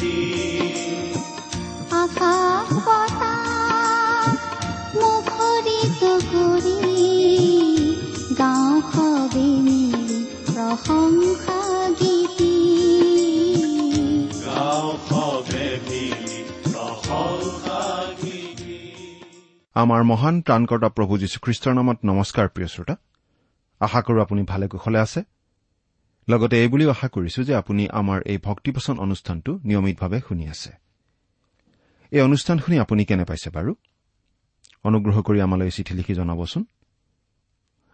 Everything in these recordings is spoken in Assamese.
মিনতি আকাশ বতাহ মুখৰিত কৰি গাঁও সবে মিলি প্ৰশংসা গীতি। গাঁও সবে মিলি প্ৰশংসা গীতি। আমাৰ মহান ত্ৰাণকৰ্তা প্ৰভু যীশুখ্ৰীষ্টৰ নামত নমস্কাৰ প্ৰিয় শ্ৰোতা। আশা কৰো আপুনি ভালে কুশলে আছে। লগতে এই বুলিও আশা কৰিছো যে আপুনি আমাৰ এই ভক্তিপচন অনুষ্ঠানটো নিয়মিতভাৱে শুনি আছে। এই অনুষ্ঠান শুনি আপুনি কেনে পাইছে বাৰু? অনুগ্ৰহ কৰি আমালৈ চিঠি লিখি জনাবচোন।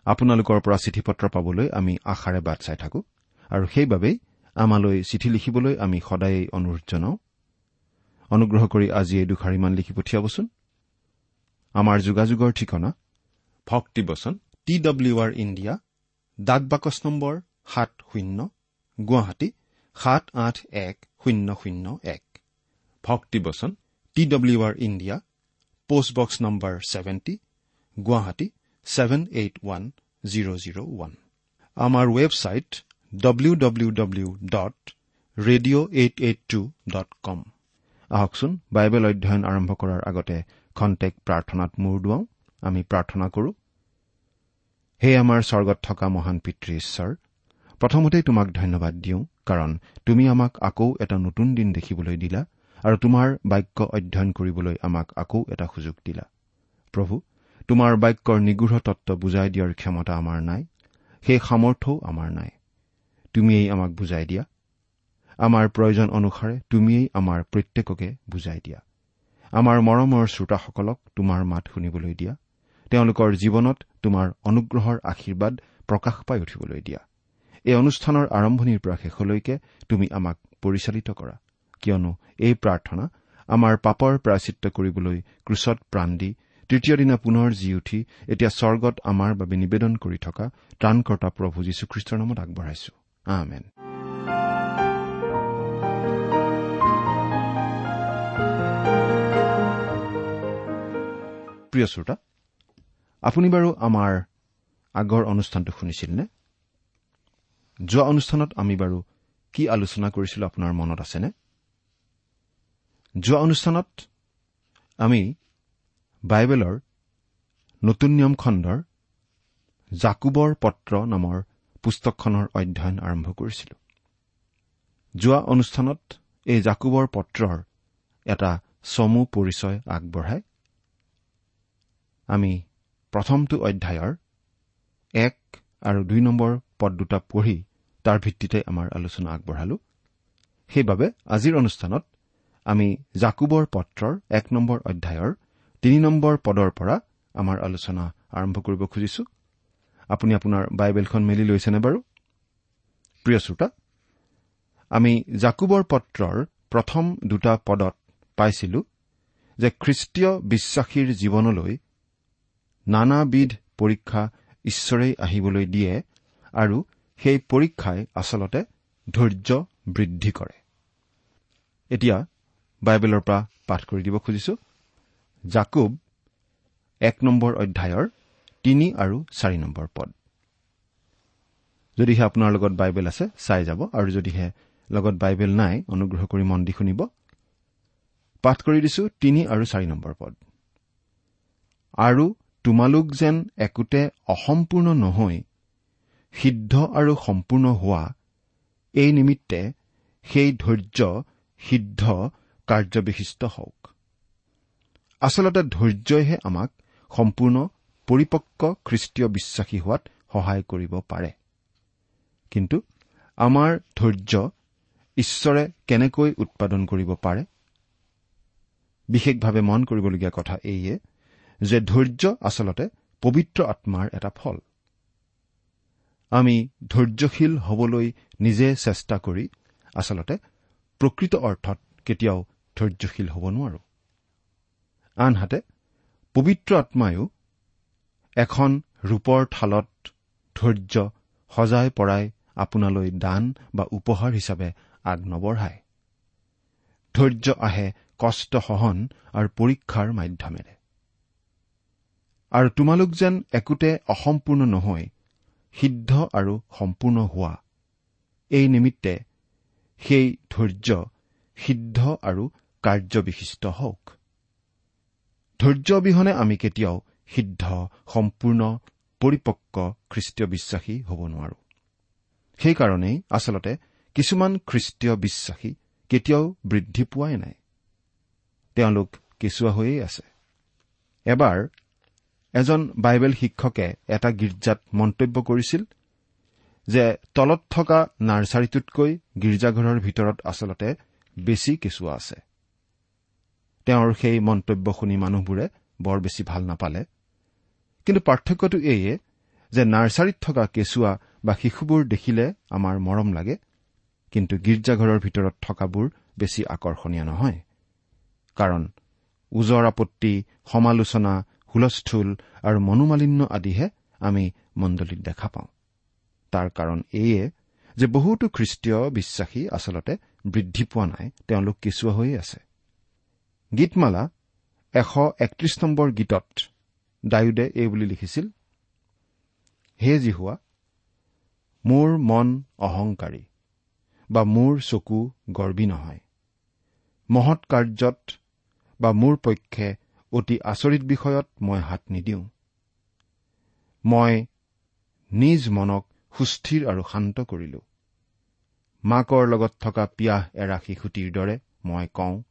আপোনালোকৰ পৰা চিঠি পত্ৰ পাবলৈ আমি আশাৰে বাট চাই থাকো আৰু সেইবাবেই আমালৈ চিঠি লিখিবলৈ আমি সদায়েই অনুৰোধ জনাওঁ। অনুগ্ৰহ কৰি আজি এই দুখাৰিমান লিখি পঠিয়াবচোন। আমাৰ যোগাযোগৰ ঠিকনা ভক্তিবচন টি ডব্লিউ আৰ ইণ্ডিয়া ডাক বাকচ নম্বৰ সাত শূন্য গুৱাহাটী সাত আঠ এক শূন্য শূন্য এক। ভক্তিবচন T W R India post box number seventy Guwahati seven eight one zero' zero' one. আমাৰ website W W W dot radio' eight eight two dot com আহকচোন বাইবেল অধ্যয়ন আৰম্ভ কৰাৰ আগতে খন্তেক প্ৰাৰ্থনাত মূৰ দুৱাওঁ। আমি প্ৰাৰ্থনা কৰো। হে আমাৰ স্বৰ্গত থকা মহান পিতৃ ঈশ্বৰ প্ৰথমতেই তোমাক ধন্যবাদ দিওঁ কাৰণ তুমি আমাক আকৌ এটা নতুন দিন দেখিবলৈ দিলা আৰু তোমাৰ বাক্য অধ্যয়ন কৰিবলৈ আমাক আকৌ এটা সুযোগ দিলা। প্ৰভু তোমাৰ বাক্যৰ নিগৃঢ় তত্ব বুজাই দিয়াৰ ক্ষমতা আমাৰ নাই সেই সামৰ্থ্যও আমাৰ নাই। তুমিয়েই আমাক বুজাই দিয়া। আমাৰ প্ৰয়োজন অনুসাৰে তুমিয়েই আমাৰ প্ৰত্যেককে বুজাই দিয়া। আমাৰ মৰমৰ শ্ৰোতাসকলক তোমাৰ মাত শুনিবলৈ দিয়া। তেওঁলোকৰ জীৱনত তোমাৰ অনুগ্ৰহৰ আশীৰ্বাদ প্ৰকাশ পাই উঠিবলৈ দিয়া। এই অনুষ্ঠানৰ আৰম্ভণিৰ পৰা শেষলৈকে তুমি আমাক পৰিচালিত কৰা। কিয়নো এই প্ৰাৰ্থনা আমাৰ পাপৰ প্ৰাচিত্য কৰিবলৈ ক্ৰুচত প্ৰাণ দি তৃতীয় দিনা পুনৰ জি উঠি এতিয়া স্বৰ্গত আমাৰ বাবে নিবেদন কৰি থকা ত্ৰাণকৰ্তা প্ৰভু যীশুখ্ৰীষ্টৰ নামত আগবঢ়াইছো। আমেন। প্ৰিয় শ্ৰোতা আপুনি বাৰু আমাৰ আগৰ অনুষ্ঠানটো শুনিছিল নে যোৱা অনুষ্ঠানত আমি বাৰু কি আলোচনা কৰিছিলো আপোনাৰ মনত আছেনে? যোৱা অনুষ্ঠানত আমি বাইবেলৰ নতুন নিয়ম খণ্ডৰ জাকুবৰ পত্ৰ নামৰ পুস্তকখনৰ অধ্যয়ন আৰম্ভ কৰিছিলো। যোৱা অনুষ্ঠানত এই জাকুবৰ পত্ৰৰ এটা চমু পৰিচয় আগবঢ়াই আমি প্ৰথমটো অধ্যায়ৰ এক আৰু দুই নম্বৰ পদ দুটা পঢ়ি তাৰ ভিত্তিতে আমাৰ আলোচনা আগবঢ়ালো। সেইবাবে আজিৰ অনুষ্ঠানত আমি জাকুবৰ পত্ৰৰ এক নম্বৰ অধ্যায়ৰ তিনি নম্বৰ পদৰ পৰা আমাৰ আলোচনা আৰম্ভ কৰিব খুজিছো। আপুনি আপোনাৰ বাইবেলখন মেলি লৈছেনে বাৰু? প্ৰিয় শ্ৰোতা আমি জাকুবৰ পত্ৰৰ প্ৰথম দুটা পদত পাইছিলো যে খ্ৰীষ্টীয় বিশ্বাসীৰ জীৱনলৈ নানাবিধ পৰীক্ষা ঈশ্বৰেই আহিবলৈ দিয়ে আৰু সেই পৰীক্ষাই আচলতে ধৈৰ্য বৃদ্ধি কৰে। এতিয়া বাইবেলৰ পৰা পাঠ কৰি দিব খুজিছো। জাকুব এক নম্বৰ অধ্যায়ৰ তিনি আৰু চাৰি নম্বৰ পদ। যদিহে আপোনাৰ লগত বাইবেল আছে চাই যাব আৰু যদিহে লগত বাইবেল নাই অনুগ্ৰহ কৰি মন দি শুনিব। পাঠ কৰি দিছো তিনি আৰু চাৰি নম্বৰ পদ। আৰু তোমালোক যেন একোতে অসম্পূৰ্ণ নহৈ সিদ্ধ আৰু সম্পূৰ্ণ হোৱা এই নিমিত্তে সেই ধৈৰ্য সিদ্ধ কাৰ্যবিশিষ্ট হওক। আচলতে ধৈৰ্যইহে আমাক সম্পূৰ্ণ পৰিপক্ক খ্ৰীষ্টীয় বিশ্বাসী হোৱাত সহায় কৰিব পাৰে। কিন্তু আমাৰ ধৈৰ্য ঈশ্বৰে কেনেকৈ উৎপাদন কৰিব পাৰে? বিশেষভাৱে মন কৰিবলগীয়া কথা এইয়ে যে ধৈৰ্য আচলতে পবিত্ৰ আত্মাৰ এটা ফল। আমি ধৈৰ্যশীল হবলৈ নিজে চেষ্টা কৰি আচলতে প্ৰকৃত অৰ্থত কেতিয়াও ধৈৰ্যশীল হ'ব নোৱাৰো। আনহাতে পবিত্ৰ আত্মায়ো এখন ৰূপৰ থালত ধৈৰ্য সজাই পৰাই আপোনালৈ দান বা উপহাৰ হিচাপে আগ নবঢ়ায় ধৈৰ্য আহে কষ্ট সহন আৰু পৰীক্ষাৰ মাধ্যমেৰে। আৰু তোমালোক যেন একোতে অসম্পূৰ্ণ নহয় সিদ্ধ আৰু সম্পূৰ্ণ হোৱা। এই নিমিত্তে সেই ধৈৰ্য সিদ্ধ আৰু কাৰ্যবিশিষ্ট হওক। ধৈৰ্য অবিহনে আমি কেতিয়াও সিদ্ধ সম্পূৰ্ণ পৰিপক্ক খ্ৰীষ্টীয় বিশ্বাসী হ'ব নোৱাৰো। সেইকাৰণেই আচলতে কিছুমান খ্ৰীষ্টীয় বিশ্বাসী কেতিয়াও বৃদ্ধি পোৱাই নাই। তেওঁলোক কেঁচুৱা হৈয়ে আছে। এবাৰ এজন বাইবেল শিক্ষকে এটা গীৰ্জাত মন্তব্য কৰিছিল যে তলত থকা নাৰ্চাৰীটোতকৈ গীৰ্জাঘৰৰ ভিতৰত আচলতে বেছি কেঁচুৱা আছে। তেওঁৰ সেই মন্তব্য শুনি মানুহবোৰে বৰ বেছি ভাল নাপালে। কিন্তু পাৰ্থক্যটো এইয়ে যে নাৰ্চাৰীত থকা কেঁচুৱা বা শিশুবোৰ দেখিলে আমাৰ মৰম লাগে কিন্তু গীৰ্জাঘৰৰ ভিতৰত থকাবোৰ বেছি আকৰ্ষণীয় নহয়। কাৰণ ওজৰ আপত্তি সমালোচনা হুলস্থুল আৰু মনোমালিন্য আদিহে আমি মণ্ডলীত দেখা পাওঁ। তাৰ কাৰণ এইয়ে যে বহুতো খ্ৰীষ্টীয় বিশ্বাসী আচলতে বৃদ্ধি পোৱা নাই তেওঁলোক কেঁচুৱা হৈয়ে আছে। গীতমালা এশ একত্ৰিশ নম্বৰ গীতত ডায়ুদে এই বুলি লিখিছিল হে জিহুৱা মোৰ মন অহংকাৰী বা মোৰ চকু গৰ্বী নহয়। মহৎ কাৰ্যত বা মোৰ পক্ষে অতি আচৰিত বিষয়ত মই হাত নিদিওঁ। মই নিজ মনক সুস্থিৰ আৰু শান্ত কৰিলো। মাকৰ লগত থকা পিয়াহ এৰা শিশুটিৰ দৰে মই কওঁ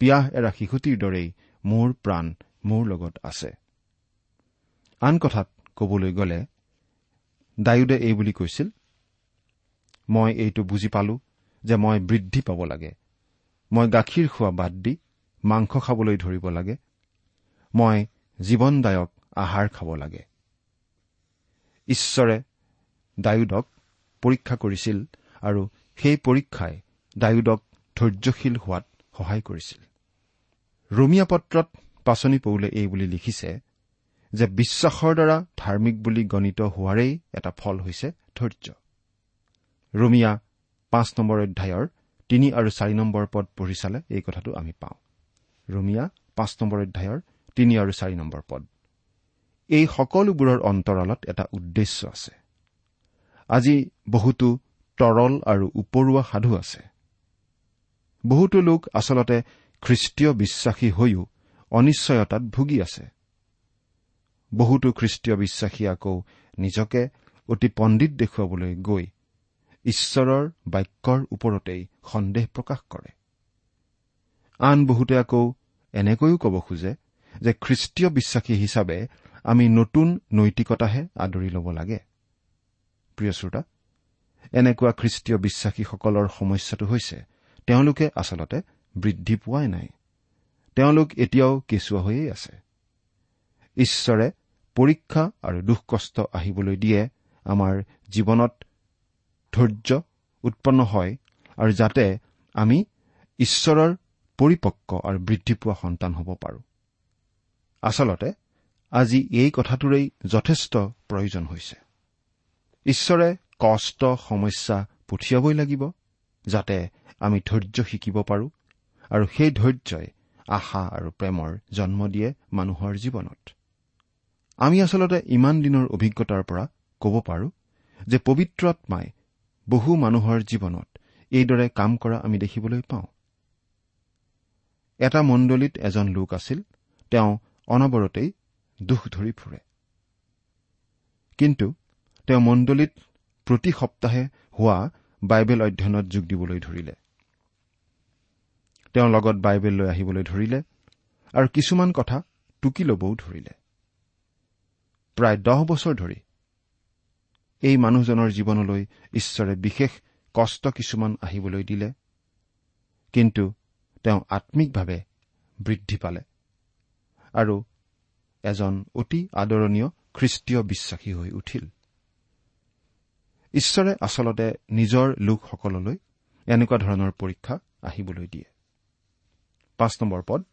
পিয়াহ এৰা শিশুটিৰ দৰেই মোৰ প্ৰাণ মোৰ লগত আছে। আন কথাত কবলৈ গ'লে ডায়ুদে এই বুলি কৈছিল মই এইটো বুজি পালো যে মই বৃদ্ধি পাব লাগে। মই গাখীৰ খোৱা বাদ দি মাংস খাবলৈ ধৰিব লাগে। মই জীৱনদায়ক আহাৰ খাব লাগে। ঈশ্বৰে ডায়ুদক পৰীক্ষা কৰিছিল আৰু সেই পৰীক্ষাই ডায়ুদক ধৈৰ্যশীল হোৱাত সহায় কৰিছিল। ৰোমিয়া পত্ৰত পাচনি পৌলে এই বুলি লিখিছে যে বিশ্বাসৰ দ্বাৰা ধাৰ্মিক বুলি গণিত হোৱাৰেই এটা ফল হৈছে ধৈৰ্য। ৰোমিয়া পাঁচ নম্বৰ অধ্যায়ৰ তিনি আৰু চাৰি নম্বৰ পদ পঢ়ি চালে এই কথাটো আমি পাওঁ। ৰোমিয়া পাঁচ নম্বৰ অধ্যায়ৰ তিনি আৰু চাৰি নম্বৰ পদ। এই সকলোবোৰৰ অন্তৰালত এটা উদ্দেশ্য আছে। আজি বহুতো তৰল আৰু উপৰুৱা সাধু আছে। বহুতো লোক আচলতে খ্ৰীষ্টীয় বিশ্বাসী হৈও অনিশ্চয়তাত ভুগি আছে। বহুতো খ্ৰীষ্টীয় বিশ্বাসী আকৌ নিজকে অতি পণ্ডিত দেখুৱাবলৈ গৈ ঈশ্বৰৰ বাক্যৰ ওপৰতেই সন্দেহ প্ৰকাশ কৰে। আন বহুতে আকৌ এনেকৈও ক'ব খোজে যে খ্ৰীষ্টীয় বিশ্বাসী হিচাপে আমি নতুন নৈতিকতাহে আদৰি ল'ব লাগে। প্ৰিয় শ্ৰোতা এনেকুৱা খ্ৰীষ্টীয় বিশ্বাসীসকলৰ সমস্যাটো হৈছে তেওঁলোকে আচলতে বৃদ্ধি পোৱাই নাই। তেওঁলোক এতিয়াও কেঁচুৱা হৈয়ে আছে। ঈশ্বৰে পৰীক্ষা আৰু দুখ কষ্ট আহিবলৈ দিয়ে আমাৰ জীৱনত ধৈৰ্য উৎপন্ন হয় আৰু যাতে আমি ঈশ্বৰৰ পৰিপক্ক আৰু বৃদ্ধি পোৱা সন্তান হ'ব পাৰোঁ। আচলতে আজি এই কথাটোৰেই যথেষ্ট প্ৰয়োজন হৈছে। ঈশ্বৰে কষ্ট সমস্যা পঠিয়াবই লাগিব যাতে আমি ধৈৰ্য শিকিব পাৰোঁ আৰু সেই ধৈৰ্যই আশা আৰু প্ৰেমৰ জন্ম দিয়ে মানুহৰ জীৱনত। আমি আচলতে ইমান দিনৰ অভিজ্ঞতাৰ পৰা ক'ব পাৰোঁ যে পবিত্ৰ আত্মাই বহু মানুহৰ জীৱনত এইদৰে কাম কৰা আমি দেখিবলৈ পাওঁ। এটা মণ্ডলীত এজন লোক আছিল তেওঁ অনবৰতেই দুখ ধৰি ফুৰে। কিন্তু তেওঁ মণ্ডলীত প্ৰতি সপ্তাহে হোৱা বাইবেল অধ্যয়নত যোগ দিবলৈ ধৰিলে। তেওঁৰ লগত বাইবেল লৈ আহিবলৈ ধৰিলে আৰু কিছুমান কথা টুকি ল'বও ধৰিলে। প্ৰায় দহ বছৰ ধৰি এই মানুহজনৰ জীৱনলৈ ঈশ্বৰে বিশেষ কষ্ট কিছুমান আহিবলৈ দিলে। কিন্তু তেওঁ আম্মিকভাৱে বৃদ্ধি পালে আৰু এজন অতি আদৰণীয় খ্ৰীষ্টীয় বিশ্বাসী হৈ উঠিল। ঈশ্বৰে আচলতে নিজৰ লোকসকললৈ এনেকুৱা ধৰণৰ পৰীক্ষা আহিবলৈ দিয়ে। পাঁচ নম্বৰ পদ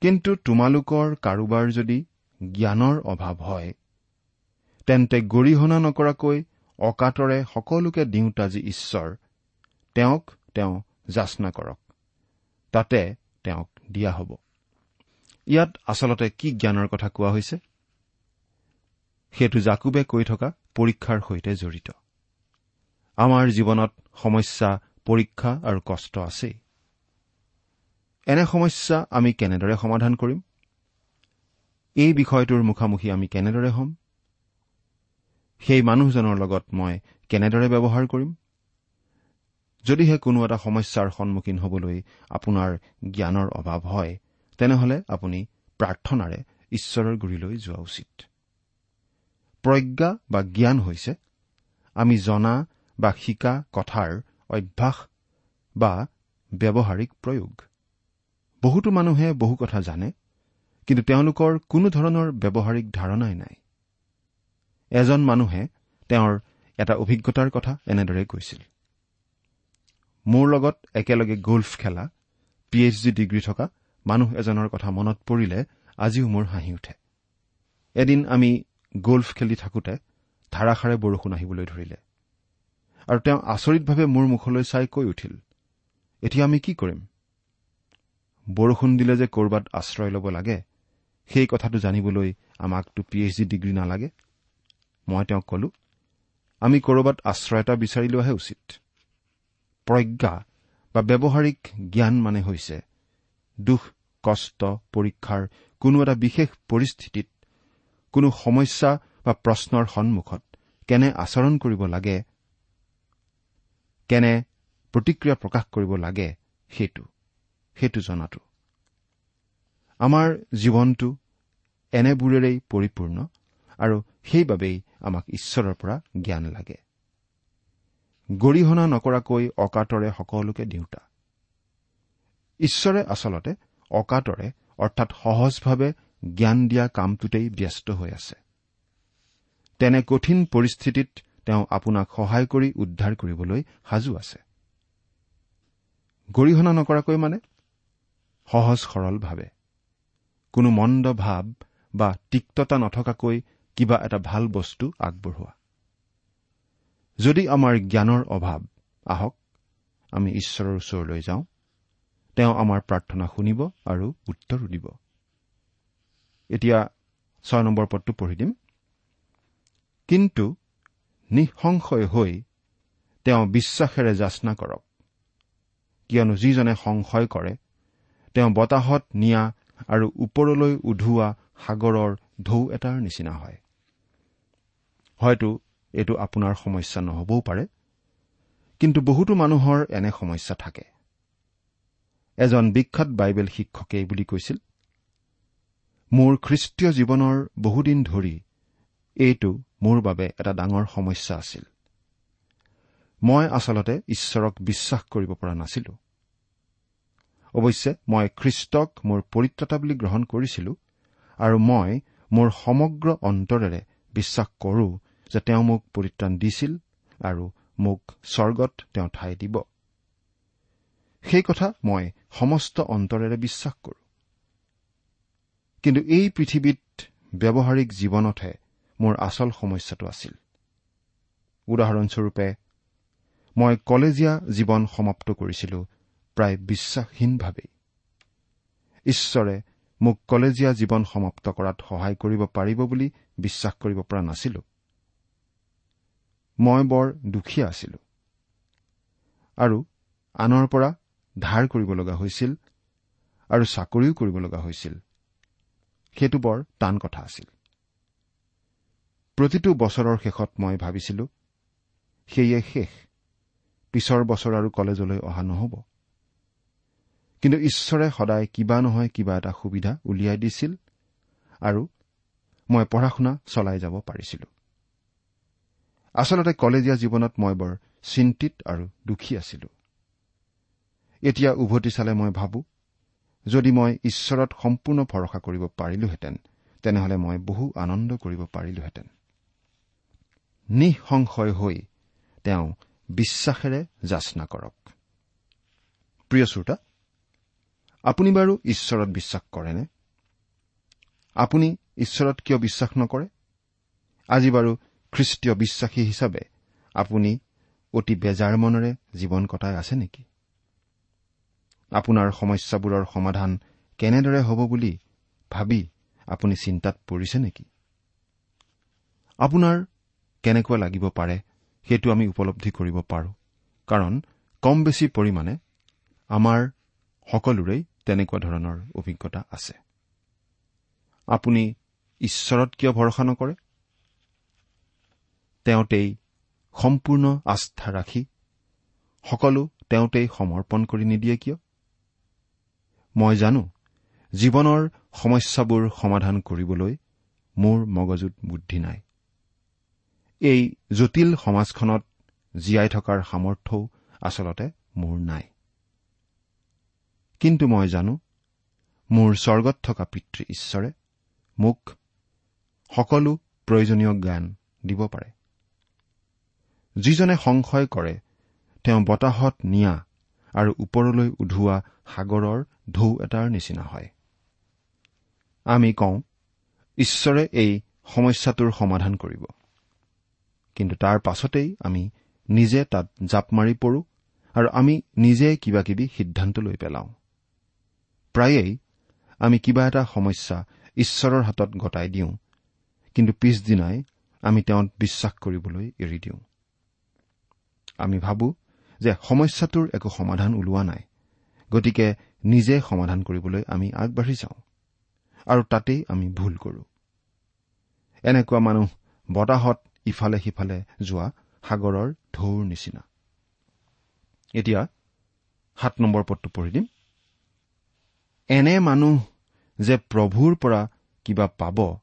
কিন্তু তোমালোকৰ কাৰোবাৰ যদি জ্ঞানৰ অভাৱ হয় তেন্তে গৰিহণা নকৰাকৈ অকাতৰে সকলোকে দিওঁতা যি ঈশ্বৰ তেওঁক তেওঁ যাচনা কৰক। তাতে তেওঁক দিয়া হ'ব। ইয়াত আচলতে কি জ্ঞানৰ কথা কোৱা হৈছে? সেইটো জাকুবে কৈ থকা পৰীক্ষাৰ সৈতে জড়িত। আমাৰ জীৱনত সমস্যা পৰীক্ষা আৰু কষ্ট আছেই। এনে সমস্যা আমি কেনেদৰে সমাধান কৰিম? এই বিষয়টোৰ মুখামুখি আমি কেনেদৰে হ'ম? সেই মানুহজনৰ লগত মই কেনেদৰে ব্যৱহাৰ কৰিম? যদিহে কোনো এটা সমস্যাৰ সন্মুখীন হবলৈ আপোনাৰ জ্ঞানৰ অভাৱ হয় তেনেহলে আপুনি প্ৰাৰ্থনাৰে ঈশ্বৰৰ গুৰিলৈ যোৱা উচিত। প্ৰজ্ঞা বা জ্ঞান হৈছে আমি জনা বা শিকা কথাৰ অভ্যাস বা ব্যৱহাৰিক প্ৰয়োগ। বহুতো মানুহে বহু কথা জানে কিন্তু তেওঁলোকৰ কোনো ধৰণৰ ব্যৱহাৰিক ধাৰণাই নাই। এজন মানুহে তেওঁৰ এটা অভিজ্ঞতাৰ কথা এনেদৰে কৈছিল। মোৰ লগত একেলগে গল্ফ খেলা পি এইচ ডি ডিগ্ৰী থকা মানুহ এজনৰ কথা মনত পৰিলে আজিও মোৰ হাঁহি উঠে। এদিন আমি গল্ফ খেলি থাকোঁতে ধাৰাসাৰে বৰষুণ আহিবলৈ ধৰিলে আৰু তেওঁ আচৰিতভাৱে মোৰ মুখলৈ চাই কৈ উঠিল এতিয়া আমি কি কৰিম? বৰষুণ দিলে যে ক'ৰবাত আশ্ৰয় ল'ব লাগে সেই কথাটো জানিবলৈ আমাকতো পি এইচ ডি ডিগ্ৰী নালাগে? মই তেওঁক কলো আমি ক'ৰবাত আশ্ৰয় এটা বিচাৰি লোৱাহে উচিত। প্ৰজ্ঞা বা ব্যৱহাৰিক জ্ঞান মানে হৈছে দুখ কষ্ট পৰীক্ষাৰ কোনো এটা বিশেষ পৰিস্থিতিত কোনো সমস্যা বা প্ৰশ্নৰ সন্মুখত কেনে আচৰণ কৰিব লাগে কেনে প্ৰতিক্ৰিয়া প্ৰকাশ কৰিব লাগে সেইটো সেইটো জনাটো। আমাৰ জীৱনটো এনেবোৰেৰেই পৰিপূৰ্ণ আৰু সেইবাবেই আমাক ঈশ্বৰৰ পৰা জ্ঞান লাগে। গৰিহণা নকৰাকৈ অকাতৰে সকলোকে দিওঁতা। ঈশ্বৰে আচলতে অকাতৰে অৰ্থাৎ সহজভাৱে জ্ঞান দিয়া কামটোতেই ব্যস্ত হৈ আছে। তেনে কঠিন পৰিস্থিতিত তেওঁ আপোনাক সহায় কৰি উদ্ধাৰ কৰিবলৈ সাজু আছে। গৰিহণা নকৰাকৈ মানে? সহজ সৰলভাৱে কোনো মন্দ ভাৱ বা তিক্ততা নথকাকৈ কিবা এটা ভাল বস্তু আগবঢ়োৱা। যদি আমাৰ জ্ঞানৰ অভাৱ আহক আমি ঈশ্বৰৰ ওচৰলৈ যাওঁ। তেওঁ আমাৰ প্ৰাৰ্থনা শুনিব আৰু উত্তৰো দিব। এতিয়া ছয় নম্বৰ পদটো পঢ়ি দিম। কিন্তু নিঃসংশয় হৈ তেওঁ বিশ্বাসেৰে যাচনা কৰক। কিয়নো যিজনে সংশয় কৰে তেওঁ বতাহত নিয়া আৰু ওপৰলৈ উধোৱা সাগৰৰ ঢৌ এটাৰ নিচিনা হয়। হয়তো এইটো আপোনাৰ সমস্যা নহবও পাৰে। কিন্তু বহুতো মানুহৰ এনে সমস্যা থাকে। এজন বিখ্যাত বাইবেল শিক্ষকে বুলি কৈছিল মোৰ খ্ৰীষ্টীয় জীৱনৰ বহুদিন ধৰি এইটো মোৰ বাবে এটা ডাঙৰ সমস্যা আছিল। মই আচলতে ঈশ্বৰক বিশ্বাস কৰিব পৰা নাছিলো। অৱশ্যে মই খ্ৰীষ্টক মোৰ পৰিত্ৰতা বুলি গ্ৰহণ কৰিছিলো আৰু মই মোৰ সমগ্ৰ অন্তৰেৰে বিশ্বাস কৰো যে তেওঁ মোক পৰিত্ৰাণ দিছিল আৰু মোক স্বৰ্গত তেওঁ ঠাই দিব। সেই কথা মই সমস্ত অন্তৰেৰে বিশ্বাস কৰো। কিন্তু এই পৃথিৱীত ব্যৱহাৰিক জীৱনতহে মোৰ আচল সমস্যাটো আছিল। উদাহৰণস্বৰূপে মই কলেজীয়া জীৱন সমাপ্ত কৰিছিলো প্ৰায় বিশ্বাসহীনভাৱেই। ঈশ্বৰে মোক কলেজীয়া জীৱন সমাপ্ত কৰাত সহায় কৰিব পাৰিব বুলি বিশ্বাস কৰিব পৰা নাছিলো। মই বৰ দুখীয়া আছিলো। আৰু আনৰ পৰা ধাৰ কৰিব লগা হৈছিল আৰু চাকৰিও কৰিব লগা হৈছিল। সেইটো বৰ টান কথা আছিল। প্ৰতিটো বছৰৰ শেষত মই ভাবিছিলো সেয়ে শেষ। পিছৰ বছৰ আৰু কলেজলৈ অহা নহ'ব। কিন্তু ঈশ্বৰে সদায় কিবা নহয় কিবা এটা সুবিধা উলিয়াই দিছিল আৰু মই পঢ়া শুনা চলাই যাব পাৰিছিলো। আচলতে কলেজীয়া জীৱনত মই বৰ চিন্তিত আৰু দুখী আছিলো। এতিয়া উভতি চালে মই ভাবো যদি মই ঈশ্বৰত সম্পূৰ্ণ ভৰসা কৰিব পাৰিলোহেঁতেন তেনেহলে মই বহু আনন্দ কৰিব পাৰিলোহেঁতেন। নিঃসংশয় হৈ তেওঁ বিশ্বাসেৰে যাচনা কৰক। প্ৰিয় শ্ৰোতা আপুনি বাৰু ঈশ্বৰত বিশ্বাস কৰেনে? আপুনি ঈশ্বৰত কিয় বিশ্বাস নকৰে? আজি বাৰু খ্ৰীষ্টীয় বিশ্বাসী হিচাপে আপুনি অতি বেজাৰ মনেৰে জীৱন কটাই আছে নেকি? আপোনাৰ সমস্যাবোৰৰ সমাধান কেনেদৰে হ'ব বুলি ভাবি আপুনি চিন্তাত পৰিছে নেকি? আপোনাৰ কেনেকুৱা লাগিব পাৰে সেইটো আমি উপলব্ধি কৰিব পাৰো। কাৰণ কম বেছি পৰিমাণে আমাৰ সকলোৰেই তেনেকুৱা ধৰণৰ অভিজ্ঞতা আছে। আপুনি ঈশ্বৰত কিয় ভৰসা নকৰে? তেওঁতেই সম্পূৰ্ণ আস্থা ৰাখি সকলো তেওঁতেই সমৰ্পণ কৰি নিদিয়ে কিয়? মই জানো জীৱনৰ সমস্যাবোৰ সমাধান কৰিবলৈ মোৰ মগজুত বুদ্ধি নাই। এই জটিল সমাজখনত জীয়াই থকাৰ সামৰ্থ্যও আচলতে মোৰ নাই। কিন্তু মই জানো মোৰ স্বৰ্গত থকা পিতৃ ঈশ্বৰে মোক সকলো প্ৰয়োজনীয় জ্ঞান দিব পাৰে। যিজনে সংশয় কৰে তেওঁ বতাহত নিয়া আৰু ওপৰলৈ উধোৱা সাগৰৰ ঢৌ এটাৰ নিচিনা হয়। আমি কওঁ ঈশ্বৰে এই সমস্যাটোৰ সমাধান কৰিব। কিন্তু তাৰ পাছতেই আমি নিজে তাত জাপ মাৰি পৰো আৰু আমি নিজে কিবা কিবি সিদ্ধান্ত লৈ পেলাওঁ। প্ৰায়েই আমি কিবা এটা সমস্যা ঈশ্বৰৰ হাতত গতাই দিওঁ কিন্তু পিছদিনাই আমি তেওঁত বিশ্বাস কৰিবলৈ এৰি দিওঁ। আমি ভাবো যে সমস্যাটোৰ একো সমাধান ওলোৱা নাই। গতিকে নিজে সমাধান কৰিবলৈ আমি আগবাঢ়ি যাওঁ। আৰু তাতেই আমি ভুল কৰো। এনেকুৱা মানুহ বতাহত ইফালে সিফালে যোৱা সাগৰৰ ঢৌৰ নিচিনা। এতিয়া সাত নম্বৰ পদটো পঢ়ি দিম। এনে মানুহ যে প্ৰভুৰ পৰা কিবা পাব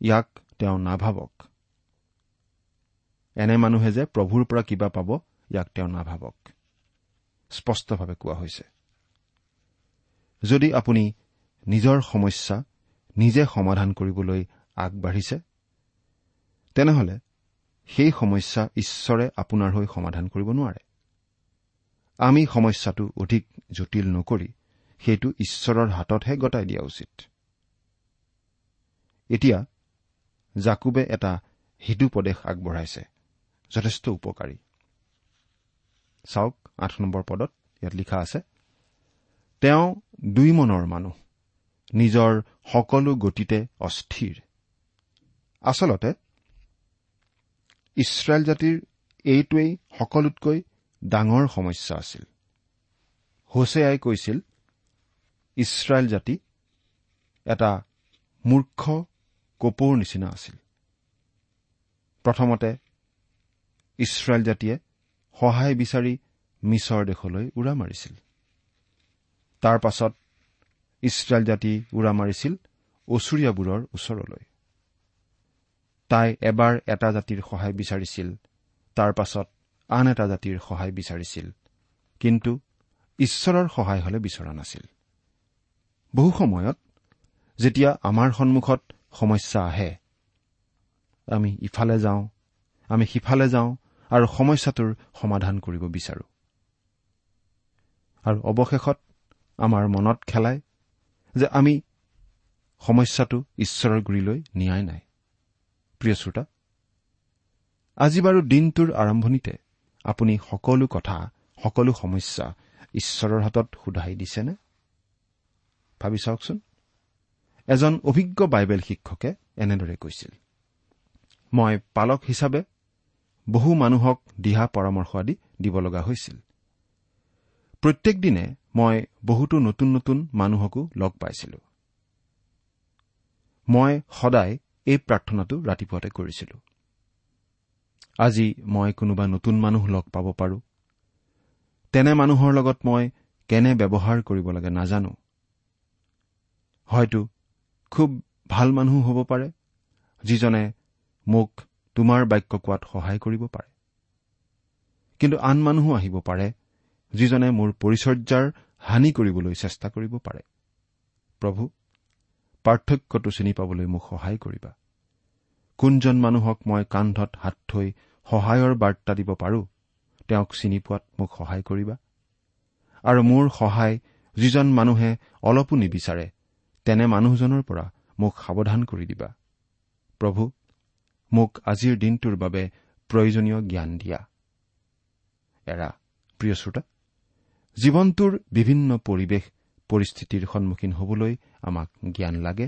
ইয়াক তেওঁ নাভাবক। এনে মানুহে যে প্ৰভুৰ পৰা কিবা পাব ইয়াক তেওঁ নাভাবক। স্পষ্টভাৱে কোৱা হৈছে। যদি আপুনি নিজৰ সমস্যা নিজে সমাধান কৰিবলৈ আগবাঢ়িছে তেনেহলে সেই সমস্যা ঈশ্বৰে আপোনাৰ হৈ সমাধান কৰিব নোৱাৰে। আমি সমস্যাটো অধিক জটিল নকৰি সেইটো ঈশ্বৰৰ হাততহে গতাই দিয়া উচিত। এতিয়া জাকুবে এটা হিতুপদেশ আগবঢ়াইছে। যথেষ্ট উপকাৰী। চাওক আঠ নম্বৰ পদত ইয়াত লিখা আছে তেওঁ দুই মনৰ মানুহ নিজৰ সকলো গতিতে অস্থিৰ। আচলতে ইছৰাইল জাতিৰ এইটোৱেই সকলোতকৈ ডাঙৰ সমস্যা আছিল। হোছেয়াই কৈছিল ইছৰাইল জাতি এটা মূৰ্খ কপৌৰ নিচিনা আছিল। প্ৰথমতে ইছৰাইল জাতিয়ে সহায় বিচাৰি মিছৰ দেশলৈ উৰা মাৰিছিল। তাৰ পাছত ইছৰাইল জাতি উৰা মাৰিছিল অচুৰীয়াবোৰৰ ওচৰলৈ। তাই এবাৰ এটা জাতিৰ সহায় বিচাৰিছিল তাৰ পাছত আন এটা জাতিৰ সহায় বিচাৰিছিল কিন্তু ঈশ্বৰৰ সহায় হলে বিচৰা নাছিল। বহু সময়ত যেতিয়া আমাৰ সন্মুখত সমস্যা আহে আমি ইফালে যাওঁ আমি সিফালে যাওঁ আৰু সমস্যাটোৰ সমাধান কৰিব বিচাৰো। আৰু অৱশেষত আমাৰ মনত খেলাই যে আমি সমস্যাটো ঈশ্বৰৰ গুৰিলৈ নিয়াই নাই। প্ৰিয় শ্ৰোতা আজি বাৰু দিনটোৰ আৰম্ভণিতে আপুনি সকলো কথা সকলো সমস্যা ঈশ্বৰৰ হাতত সোধাই দিছেনে? ভাবি চাওকচোন। এজন অভিজ্ঞ বাইবেল শিক্ষকে এনেদৰে কৈছিল মই পালক হিচাপে বহু মানুহক দিহা পৰামৰ্শ আদি দিব লগা হৈছিল। প্ৰত্যেক দিনে মই বহুতো নতুন নতুন মানুহকো লগ পাইছিলো। মই সদায় এই প্ৰাৰ্থনাটো ৰাতিপুৱাতে কৰিছিলো। আজি মই কোনোবা নতুন মানুহ লগ পাব পাৰো। তেনে মানুহৰ লগত মই কেনে ব্যৱহাৰ কৰিব লাগে নাজানো। হয়তো খুব ভাল মানুহ হ'ব পাৰে যিজনে মোক তোমাৰ বাক্য কোৱাত সহায় কৰিব পাৰে। কিন্তু আন মানুহো আহিব পাৰে যিজনে মোৰ পৰিচৰ্যাৰ হানি কৰিবলৈ চেষ্টা কৰিব পাৰে। প্ৰভু পাৰ্থক্যটো চিনি পাবলৈ মোক সহায় কৰিবা। কোনজন মানুহক মই কান্ধত হাত থৈ সহায়ৰ বাৰ্তা দিব পাৰো তেওঁক চিনি পোৱাত মোক সহায় কৰিবা। আৰু মোৰ সহায় যিজন মানুহে অলপো নিবিচাৰে তেনে মানুহজনৰ পৰা মোক সাৱধান কৰি দিবা। প্ৰভু মোক আজিৰ দিনটোৰ বাবে প্ৰয়োজনীয় জ্ঞান দিয়া। এৰা প্ৰিয় শ্ৰোতা জীৱনটোৰ বিভিন্ন পৰিৱেশ পৰিস্থিতিৰ সন্মুখীন হবলৈ আমাক জ্ঞান লাগে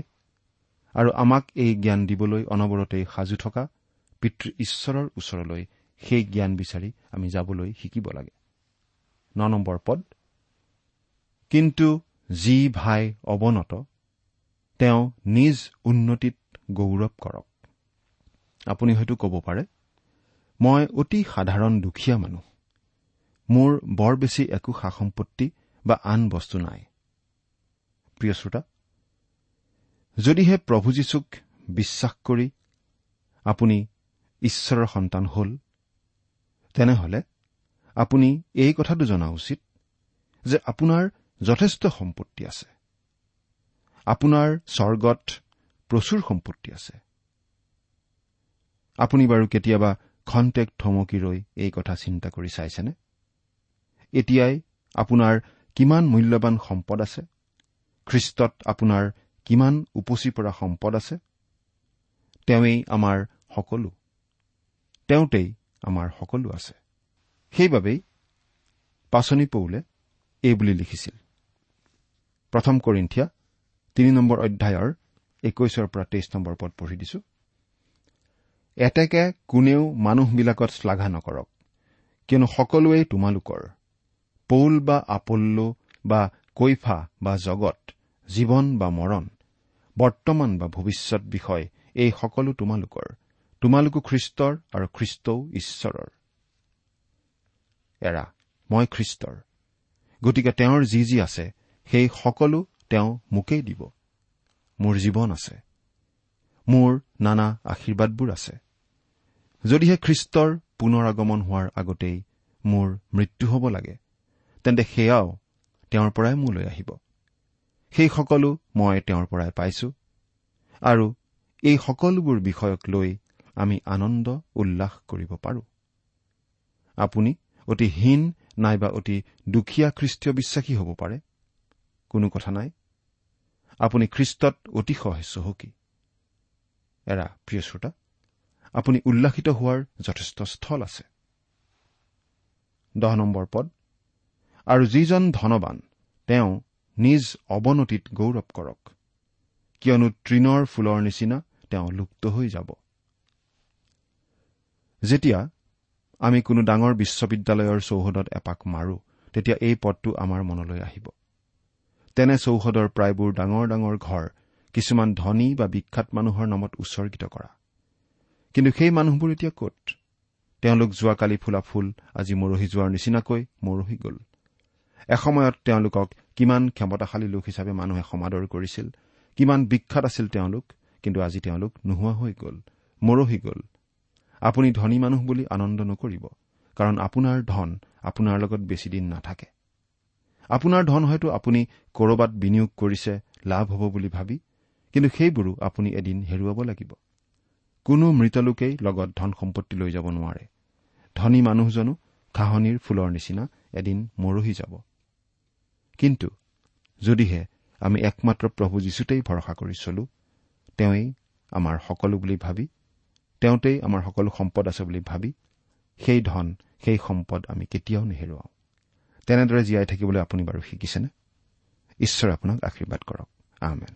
আৰু আমাক এই জ্ঞান দিবলৈ অনবৰতেই সাজু থকা পিতৃ ঈশ্বৰৰ ওচৰলৈ সেই জ্ঞান বিচাৰি আমি যাবলৈ শিকিব লাগে। ন নম্বৰ পদ কিন্তু যি ভাই অৱনত তেওঁ নিজ উন্নতিত গৌৰৱ কৰক। আপুনি হয়তো ক'ব পাৰে মই অতি সাধাৰণ দুখীয়া মানুহ। মোৰ বৰ বেছি একো সা সম্পত্তি বা আন বস্তু নাই। প্ৰিয় শ্ৰোতা যদিহে প্ৰভু যীশুক বিশ্বাস কৰি আপুনি ঈশ্বৰৰ সন্তান হ'ল তেনেহলে আপুনি এই কথাটো জনা উচিত যে আপোনাৰ যথেষ্ট সম্পত্তি আছে। আপোনাৰ স্বৰ্গত প্ৰচুৰ সম্পত্তি আছে। আপুনি বাৰু কেতিয়াবা খন্তেক থমকি ৰৈ এই কথা চিন্তা কৰি চাইছেনে? এতিয়াই আপোনাৰ কিমান মূল্যৱান সম্পদ আছে? খ্ৰীষ্টত আপোনাৰ কিমান উপচি পৰা সম্পদ আছে? তেওঁৱেই আমাৰ সকলো। তেওঁতেই আমাৰ সকলো আছে। সেইবাবেই পাচনি পৌলে এইবুলি লিখিছিল। প্ৰথম কৰিন্ঠিয়া তিনি নম্বৰ অধ্যায়ৰ একৈশৰ পৰা তেইছ নম্বৰ পদ পঢ়ি দিছো। এতেকে কোনেও মানুহবিলাকত শ্লাঘা নকৰক। কিয়নো সকলোৱেই তোমালোকৰ। পৌল বা আপল্ল বা কৈফা বা জগত জীৱন বা মৰণ বৰ্তমান বা ভৱিষ্যত বিষয় এই সকলো তোমালোকৰ। তোমালোকো খ্ৰীষ্টৰ আৰু খ্ৰীষ্টও ঈশ্বৰৰ। এৰা মই খ্ৰীষ্টৰ। গতিকে তেওঁৰ যি যি আছে সেই সকলো তেওঁ মোকেই দিব। মোৰ জীৱন আছে। মোৰ নানা আশীৰ্বাদবোৰ আছে। যদিহে খ্ৰীষ্টৰ পুনৰ আগমন হোৱাৰ আগতেই মোৰ মৃত্যু হ'ব লাগে তেন্তে সেয়াও তেওঁৰ পৰাই মোলৈ আহিব। সেই সকলো মই তেওঁৰ পৰাই পাইছো আৰু এই সকলোবোৰ বিষয়ক লৈ আমি আনন্দ উল্লাস কৰিব পাৰো। আপুনি অতি হীন নাইবা অতি দুখীয়া খ্ৰীষ্টীয় বিশ্বাসী হ'ব পাৰে। কোনো কথা নাই। আপুনি খ্ৰীষ্টত অতিশয় চহকী। এৰা প্ৰিয় শ্ৰোতা আপুনি উল্লাসিত হোৱাৰ যথেষ্ট স্থল আছে। দহ নম্বৰ পদ। আৰু যিজন ধনবান তেওঁ নিজ অৱনতিত গৌৰৱ কৰক। কিয়নো তৃণৰ ফুলৰ নিচিনা তেওঁ লুপ্ত হৈ যাব। যেতিয়া আমি কোনো ডাঙৰ বিশ্ববিদ্যালয়ৰ চৌহদত এপাক মাৰো তেতিয়া এই পদটো আমাৰ মনলৈ আহিব। তেনে চৌহদৰ প্ৰায়বোৰ ডাঙৰ ডাঙৰ ঘৰ কিছুমান ধনী বা বিখ্যাত মানুহৰ নামত উৎসৰ্গিত কৰা। কিন্তু সেই মানুহবোৰ এতিয়া কত? তেওঁলোক যোৱাকালি ফুলা ফুল আজি মৰহি যোৱাৰ নিচিনাকৈ মৰহি গ'ল। এসময়ত তেওঁলোকক কিমান ক্ষমতাশালী লোক হিচাপে মানুহে সমাদৰ কৰিছিল কিমান বিখ্যাত আছিল তেওঁলোক কিন্তু আজি তেওঁলোক নোহোৱা হৈ গ'ল মৰহি গ'ল। আপুনি ধনী মানুহ বুলি আনন্দ নকৰিব কাৰণ আপোনাৰ ধন আপোনাৰ লগত বেছিদিন নাথাকে। আপোনাৰ ধন হয়তো আপুনি কৰবাত বিনিয়োগ কৰিছে লাভ হ'ব বুলি ভাবি কিন্তু সেইবোৰো আপুনি এদিন হেৰুৱাব লাগিব। কোনো মৃতলোকেই লগত ধন সম্পত্তি লৈ যাব নোৱাৰে। ধনী মানুহজনো ঘাঁহনিৰ ফুলৰ নিচিনা এদিন মৰহি যাব। কিন্তু যদিহে আমি একমাত্ৰ প্ৰভু যীশুতেই ভৰসা কৰি চলো তেওঁৱেই আমাৰ সকলো বুলি ভাবি তেওঁতেই আমাৰ সকলো সম্পদ আছে বুলি ভাবি সেই ধন সেই সম্পদ আমি কেতিয়াও নেহেৰুৱাওঁ। তেনেদৰে জীয়াই থাকিবলৈ আপুনি বাৰু শিকিছেনে? ঈশ্বৰে আপোনাক আশীৰ্বাদ কৰক। আমেন।